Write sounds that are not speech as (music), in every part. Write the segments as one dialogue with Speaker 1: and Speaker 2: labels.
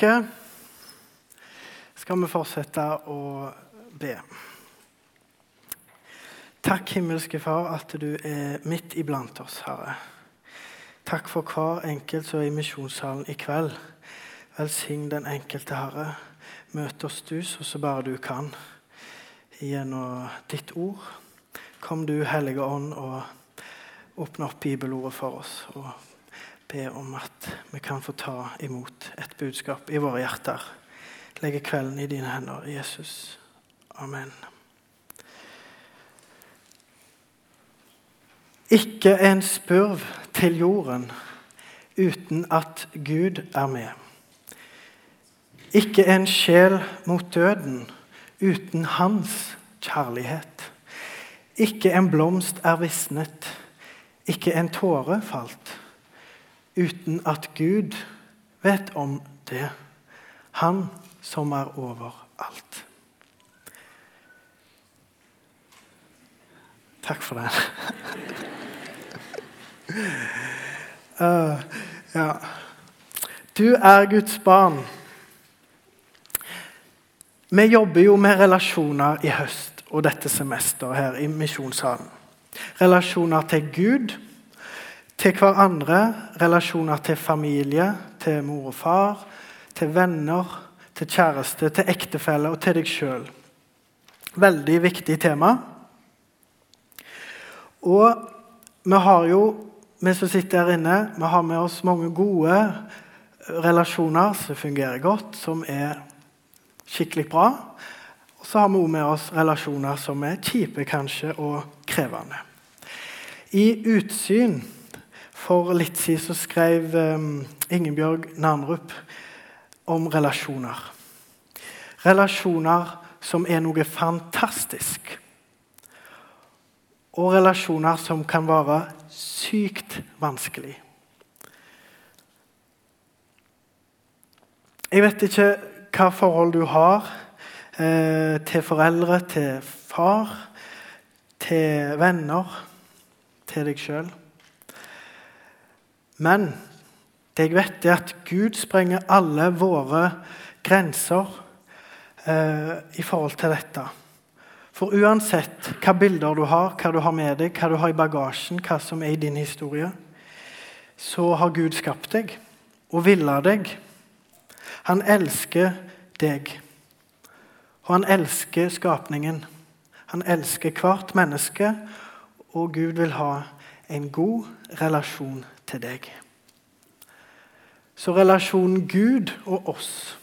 Speaker 1: tilbake skal vi fortsette å be. Takk, himmelske Far, at du er midt iblant oss, Herre. Takk for hver enkelt som er i misjonssalen i kveld. Velsign den enkelte, Herre. Møt oss du så så bare du kan gjennom ditt ord. Kom du, Hellige Ånd, og åpne opp bibelordet for oss. og be om at vi kan få ta imot et budskap i våre hjerter. Legge kvelden i dine hender, Jesus. Amen. Ikke en spurv til jorden uten at Gud er med. Ikke en sjel mot døden uten hans kjærlighet. Ikke en blomst er visnet, ikke en tåre falt uten at Gud vet om det. Han som er over alt. Takk for den. uh, (laughs) ja. Du er Guds barn. Vi jobber jo med relasjoner i høst og dette semesteret her i Misjonssalen. Relasjoner til Gud til hverandre, relasjoner til familie, til mor og far, til venner, til kjæreste, til ektefelle og til deg sjøl. Veldig viktig tema. Og vi har jo, vi som sitter her inne, vi har med oss mange gode relasjoner som fungerer godt, som er skikkelig bra. Og så har vi også med oss relasjoner som er kjipe kanskje, og krevende. I utsyn for litt siden så skrev um, Ingebjørg Narnrup om relasjoner. Relasjoner som er noe fantastisk. Og relasjoner som kan være sykt vanskelig. Jeg vet ikke hva forhold du har eh, til foreldre, til far, til venner, til deg sjøl. Men det jeg vet, er at Gud sprenger alle våre grenser eh, i forhold til dette. For uansett hva bilder du har, hva du har med deg, hva du har i bagasjen, hva som er i din historie, så har Gud skapt deg og villa deg. Han elsker deg, og han elsker skapningen. Han elsker hvert menneske, og Gud vil ha en god relasjon til deg. Så relasjonen Gud og oss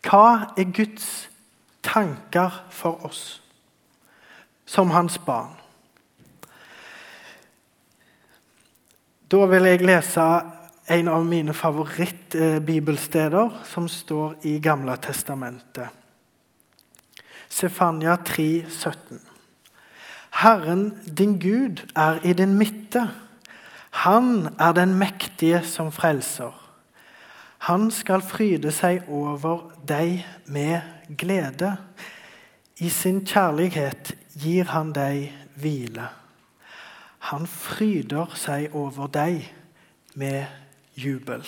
Speaker 1: Hva er Guds tanker for oss som hans barn? Da vil jeg lese en av mine favorittbibelsteder, som står i Gamle testamentet. Sefania 3, 17. Herren din Gud er i din midte. Han er den mektige som frelser. Han skal fryde seg over deg med glede. I sin kjærlighet gir han deg hvile. Han fryder seg over deg med jubel.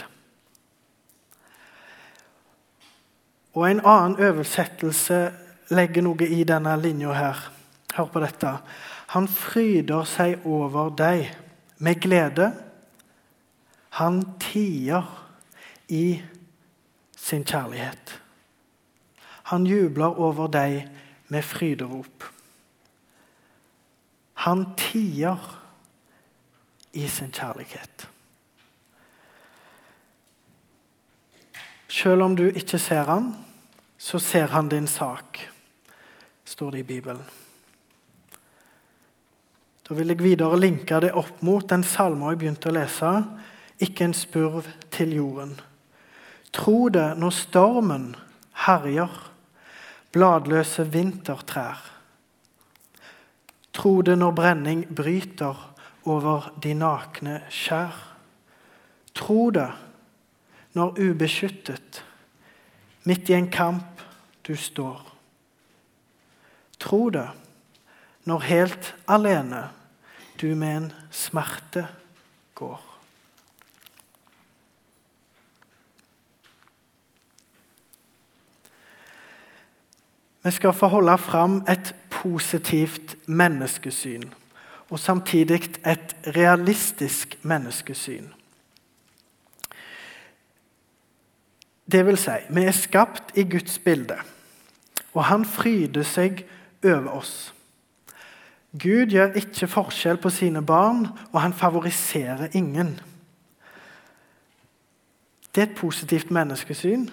Speaker 1: Og En annen oversettelse legger noe i denne linja her. Hør på dette. Han fryder seg over deg med glede. Han tier i sin kjærlighet. Han jubler over deg med fryderop. Han tier i sin kjærlighet. Selv om du ikke ser han, så ser han din sak, står det i Bibelen. Vil jeg videre linke det opp mot den salmen jeg begynte å lese. Ikke en spurv til jorden. Tro det når stormen herjer, bladløse vintertrær. Tro det når brenning bryter over de nakne skjær. Tro det når ubeskyttet, midt i en kamp du står. Tro det når helt alene du med en smerte går. Vi skal få holde fram et positivt menneskesyn og samtidig et realistisk menneskesyn. Det vil si, vi er skapt i Guds bilde, og han fryder seg over oss. Gud gjør ikke forskjell på sine barn, og han favoriserer ingen. Det er et positivt menneskesyn.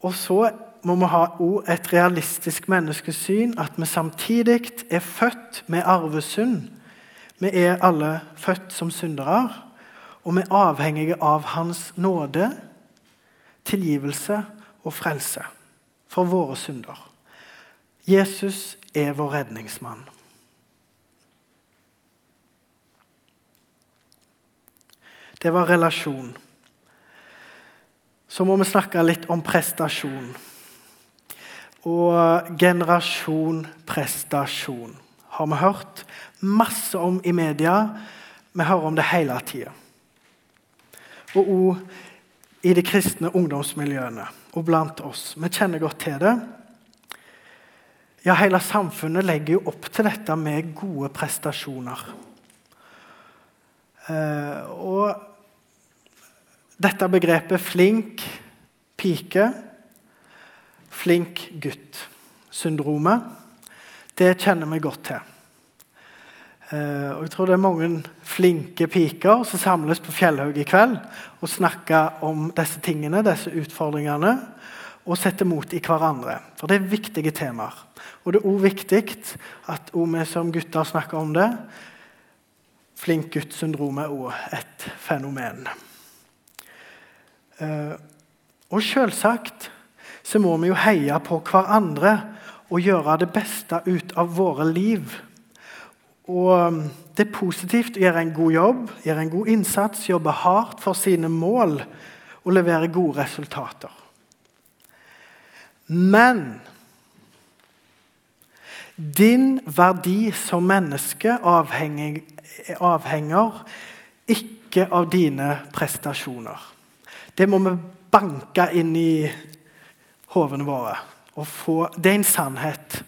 Speaker 1: Og så må vi ha et realistisk menneskesyn, at vi samtidig er født med arvesynd. Vi er alle født som syndere, og vi er avhengige av Hans nåde, tilgivelse og frelse for våre synder. Jesus er vår redningsmann. Det var relasjon. Så må vi snakke litt om prestasjon. Og generasjon prestasjon har vi hørt masse om i media. Vi hører om det hele tida. Og òg i de kristne ungdomsmiljøene og blant oss. Vi kjenner godt til det. Ja, hele samfunnet legger jo opp til dette med gode prestasjoner. Eh, og dette begrepet 'flink pike', 'flink gutt'-syndromet, det kjenner vi godt til. Uh, og jeg tror det er mange flinke piker som samles på Fjellhaug i kveld og snakker om disse tingene, disse utfordringene, og setter mot i hverandre. For det er viktige temaer. Og det er òg viktig at vi som gutter snakker om det. Flink gutt-syndromet er òg et fenomen. Eh, og selvsagt så må vi jo heie på hverandre og gjøre det beste ut av våre liv. Og um, Det er positivt å gjøre en god jobb, gjøre en god innsats, jobbe hardt for sine mål og levere gode resultater. Men din verdi som menneske avhenger, avhenger ikke av dine prestasjoner. Det må vi banke inn i hodene våre. og få, Det er en sannhet.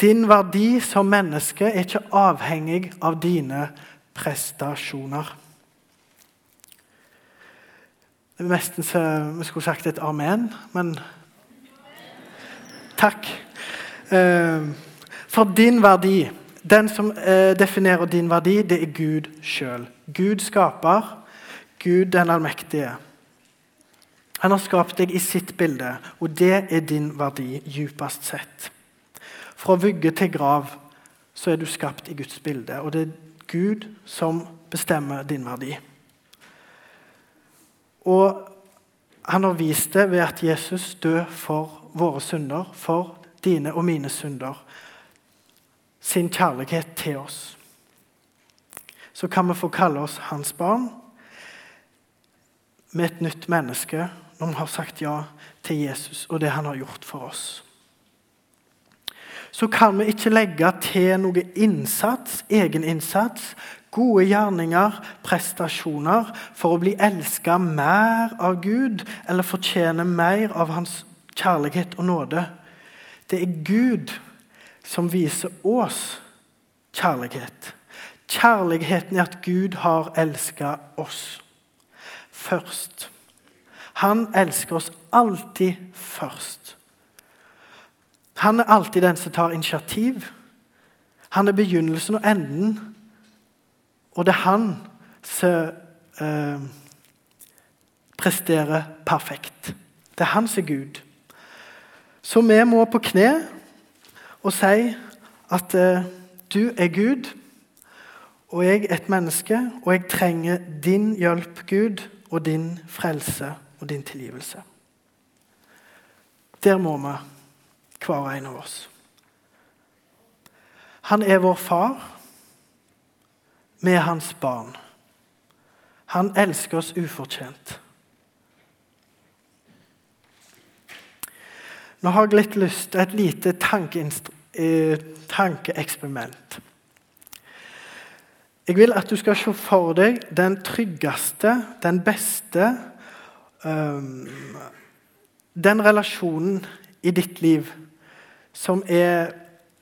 Speaker 1: Din verdi som menneske er ikke avhengig av dine prestasjoner. Det er nesten så vi skulle sagt et amen, men Takk. Eh, for din verdi Den som eh, definerer din verdi, det er Gud sjøl. Gud skaper Gud den allmektige. Han har skapt deg i sitt bilde, og det er din verdi djupest sett. Fra vugge til grav så er du skapt i Guds bilde, og det er Gud som bestemmer din verdi. Og han har vist det ved at Jesus døde for våre synder, for dine og mine synder. Sin kjærlighet til oss. Så kan vi få kalle oss hans barn med et nytt menneske når vi har sagt ja til Jesus og det han har gjort for oss. Så kan vi ikke legge til noe innsats, egen innsats, gode gjerninger, prestasjoner, for å bli elska mer av Gud eller fortjene mer av Hans kjærlighet og nåde. Det er Gud som viser oss kjærlighet. Kjærligheten er at Gud har elska oss først. Han elsker oss alltid først. Han er alltid den som tar initiativ. Han er begynnelsen og enden. Og det er han som eh, presterer perfekt. Det er han som er Gud. Så vi må på kne og si at eh, du er Gud, og jeg er et menneske, og jeg trenger din hjelp, Gud og din frelse og din tilgivelse. Der må vi, hver og en av oss. Han er vår far. Vi er hans barn. Han elsker oss ufortjent. Nå har jeg litt lyst til et lite eh, tankeeksperiment. Jeg vil at du skal se for deg den tryggeste, den beste um, Den relasjonen i ditt liv som, er,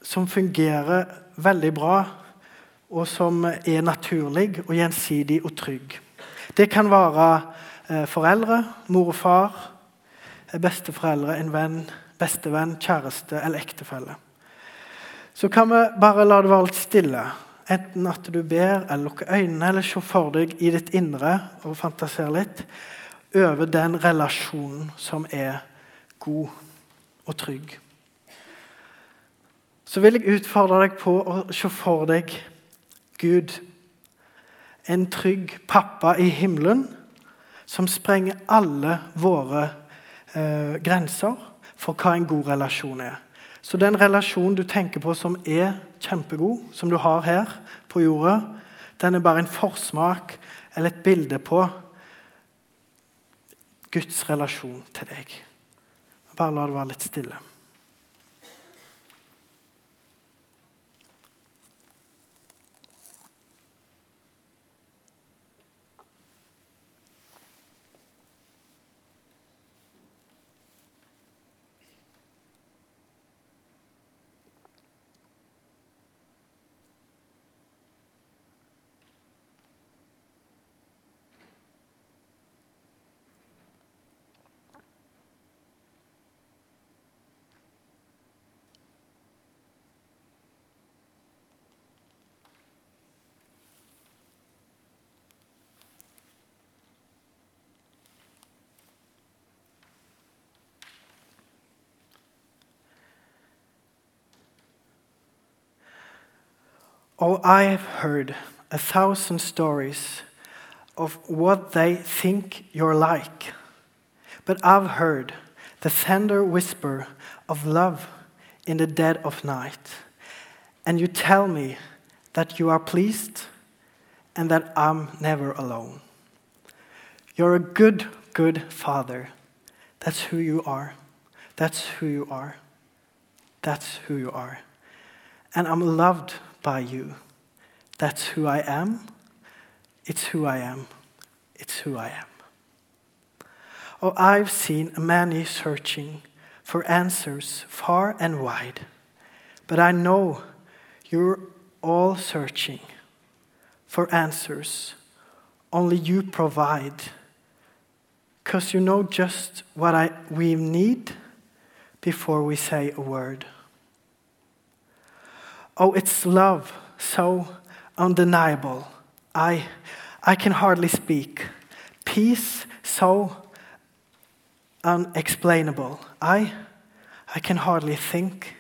Speaker 1: som fungerer veldig bra, og som er naturlig og gjensidig og trygg. Det kan være eh, foreldre, mor og far, eh, besteforeldre, en venn, bestevenn, kjæreste eller ektefelle. Så kan vi bare la det være litt stille. Enten at du ber, eller lukker øynene, eller se for deg i ditt indre og fantaserer litt over den relasjonen som er god og trygg. Så vil jeg utfordre deg på å se for deg Gud, en trygg pappa i himmelen, som sprenger alle våre eh, grenser for hva en god relasjon er. Så den relasjonen du tenker på som er kjempegod, som du har her på jorda, den er bare en forsmak eller et bilde på Guds relasjon til deg. Bare la det være litt stille. Oh, I've heard a thousand stories of what they think you're like. But I've heard the tender whisper of love in the dead of night. And you tell me that you are pleased and that I'm never alone. You're a good, good father. That's who you are. That's who you are. That's who you are. And I'm loved by you. That's who I am. It's who I am. It's who I am. Oh, I've seen many searching for answers far and wide, but I know you're all searching for answers only you provide, because you know just what I, we need before we say a word. Oh, it's love, so undeniable. I, I can hardly speak. Peace, so unexplainable. I, I can hardly think.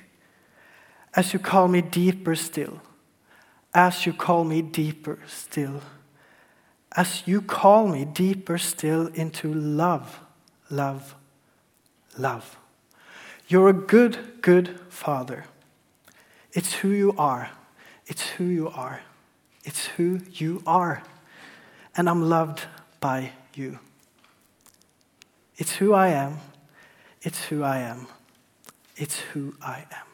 Speaker 1: As you call me deeper still, as you call me deeper still, as you call me deeper still into love, love, love. You're a good, good father. It's who you are. It's who you are. It's who you are. And I'm loved by you. It's who I am. It's who I am. It's who I am.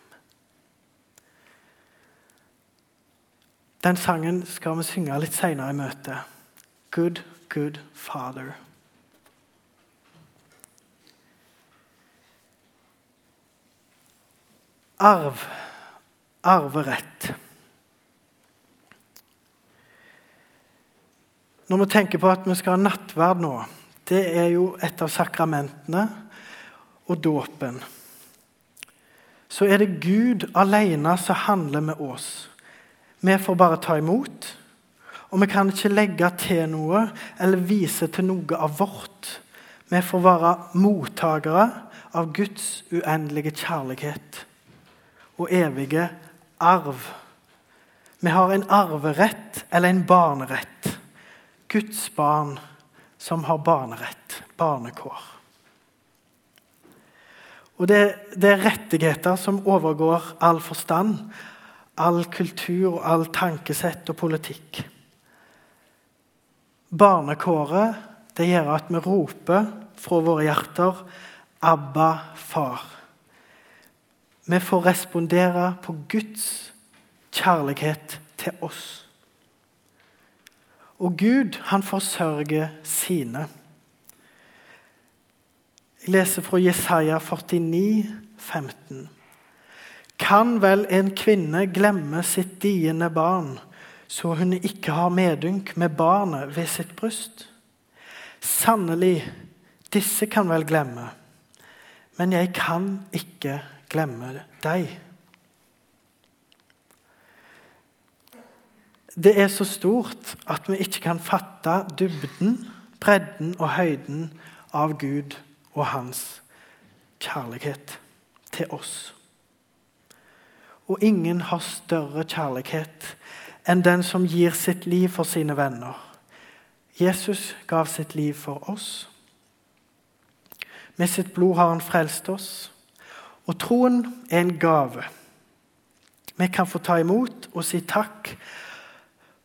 Speaker 1: Den sangen skal vi synge litt seinere i møtet. Good, good Father. Arv arverett. Når vi tenker på at vi skal ha nattverd nå, det er jo et av sakramentene og dåpen. Så er det Gud alene som handler med oss. Vi får bare ta imot. Og vi kan ikke legge til noe eller vise til noe av vårt. Vi får være mottakere av Guds uendelige kjærlighet og evige arv. Vi har en arverett eller en barnerett. Guds barn som har barnerett, barnekår. Og det, det, er rettigheter som overgår all forstand, all kultur, all tankesett og politikk. Barnekåret det gjør at vi roper fra våre hjerter 'Abba, far'. Vi får respondere på Guds kjærlighet til oss. Og Gud, han forsørger sine. Jeg leser fra Jesaja 49, 15. Kan vel en kvinne glemme sitt diende barn, så hun ikke har medynk med barnet ved sitt bryst? Sannelig, disse kan vel glemme, men jeg kan ikke glemme deg. Det er så stort at vi ikke kan fatte dybden, bredden og høyden av Gud og hans kjærlighet til oss. Og ingen har større kjærlighet enn den som gir sitt liv for sine venner. Jesus gav sitt liv for oss. Med sitt blod har han frelst oss. Og troen er en gave. Vi kan få ta imot og si takk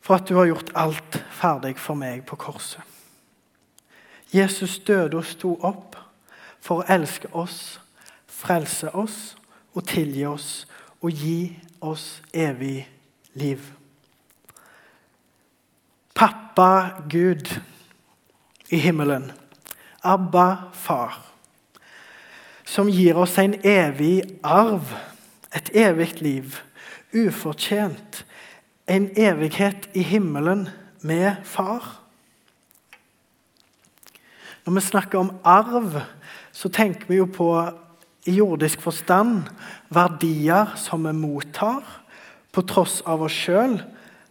Speaker 1: for at du har gjort alt ferdig for meg på korset. Jesus døde og sto opp for å elske oss, frelse oss og tilgi oss og gi oss evig liv. Pappa Gud i himmelen, Abba Far, som gir oss en evig arv, et evig liv, ufortjent, en evighet i himmelen med Far. Når vi snakker om arv, så tenker vi jo på i jordisk forstand verdier som vi mottar på tross av oss sjøl,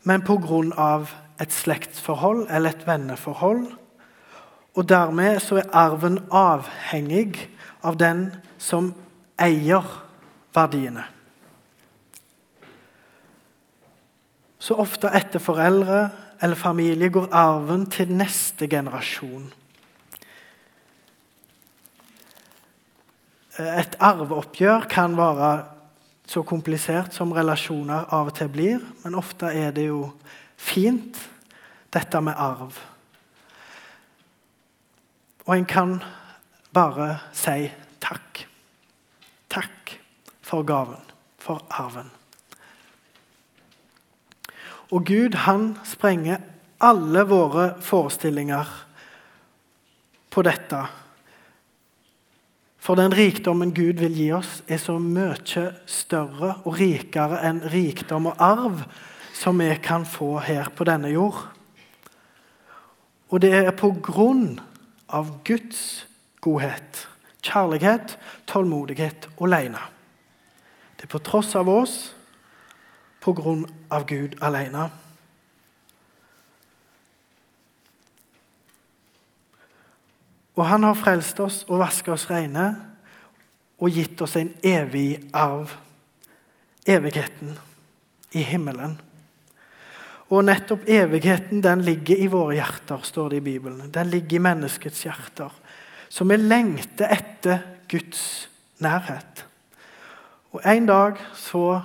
Speaker 1: men pga. et slektsforhold eller et venneforhold. Og dermed så er arven avhengig av den som eier verdiene. Så ofte etter foreldre eller familie går arven til neste generasjon. Et arveoppgjør kan være så komplisert som relasjoner av og til blir, men ofte er det jo fint, dette med arv. Og en kan bare si takk. Takk for gaven, for arven. Og Gud, han sprenger alle våre forestillinger på dette for den rikdommen Gud vil gi oss, er så mye større og rikere enn rikdom og arv som vi kan få her på denne jord. Og det er på grunn av Guds godhet, kjærlighet, tålmodighet alene. Det er på tross av oss, på grunn av Gud alene. Og han har frelst oss og vasket oss rene og gitt oss en evig arv. Evigheten i himmelen. Og nettopp evigheten den ligger i våre hjerter, står det i Bibelen. Den ligger i menneskets hjerter. Så vi lengter etter Guds nærhet. Og en dag så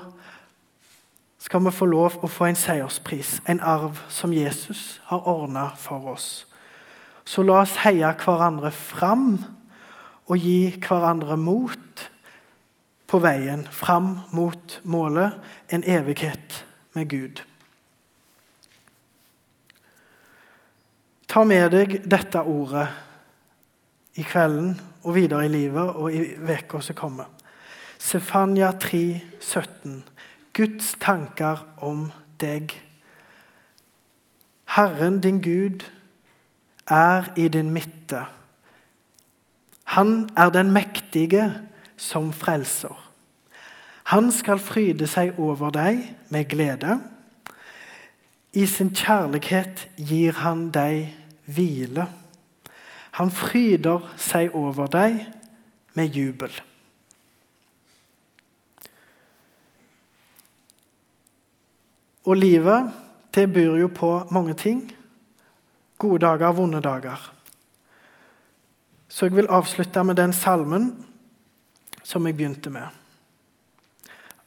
Speaker 1: skal vi få lov å få en seierspris, en arv som Jesus har ordna for oss. Så la oss heie hverandre fram og gi hverandre mot på veien fram mot målet en evighet med Gud. Ta med deg dette ordet i kvelden og videre i livet og i uka som kommer. Sefania 3, 17. Guds tanker om deg. Herren din Gud er i din midte. Han er den mektige som frelser. Han skal fryde seg over deg med glede. I sin kjærlighet gir han deg hvile. Han fryder seg over deg med jubel. Og livet, det byr jo på mange ting. Gode dager, vonde dager. Så jeg vil avslutte med den salmen som jeg begynte med.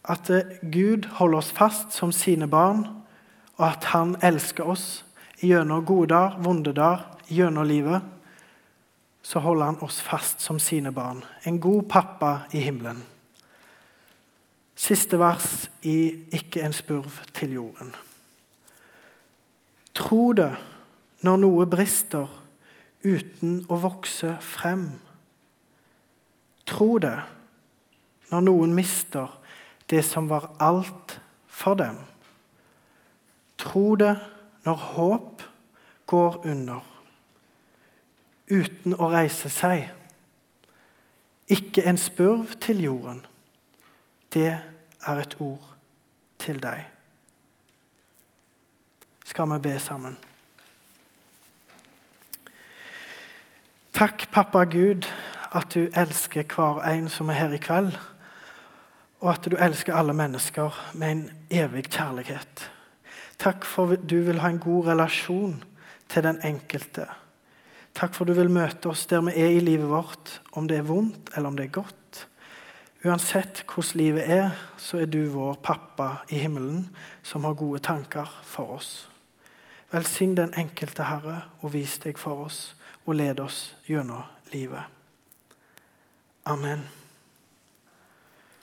Speaker 1: At eh, Gud holder oss fast som sine barn, og at Han elsker oss gjennom gode dager, vonde dager, gjennom livet. Så holder Han oss fast som sine barn. En god pappa i himmelen. Siste vers i 'Ikke en spurv til jorden'. Tro det når noe brister uten å vokse frem. tro det når noen mister det som var alt for dem. Tro det når håp går under, uten å reise seg. Ikke en spurv til jorden. Det er et ord til deg. Skal vi be sammen? Takk, pappa Gud, at du elsker hver en som er her i kveld, og at du elsker alle mennesker med en evig kjærlighet. Takk for at du vil ha en god relasjon til den enkelte. Takk for at du vil møte oss der vi er i livet vårt, om det er vondt eller om det er godt. Uansett hvordan livet er, så er du vår pappa i himmelen som har gode tanker for oss. Velsign den enkelte Herre, og vis deg for oss, og led oss gjennom livet. Amen.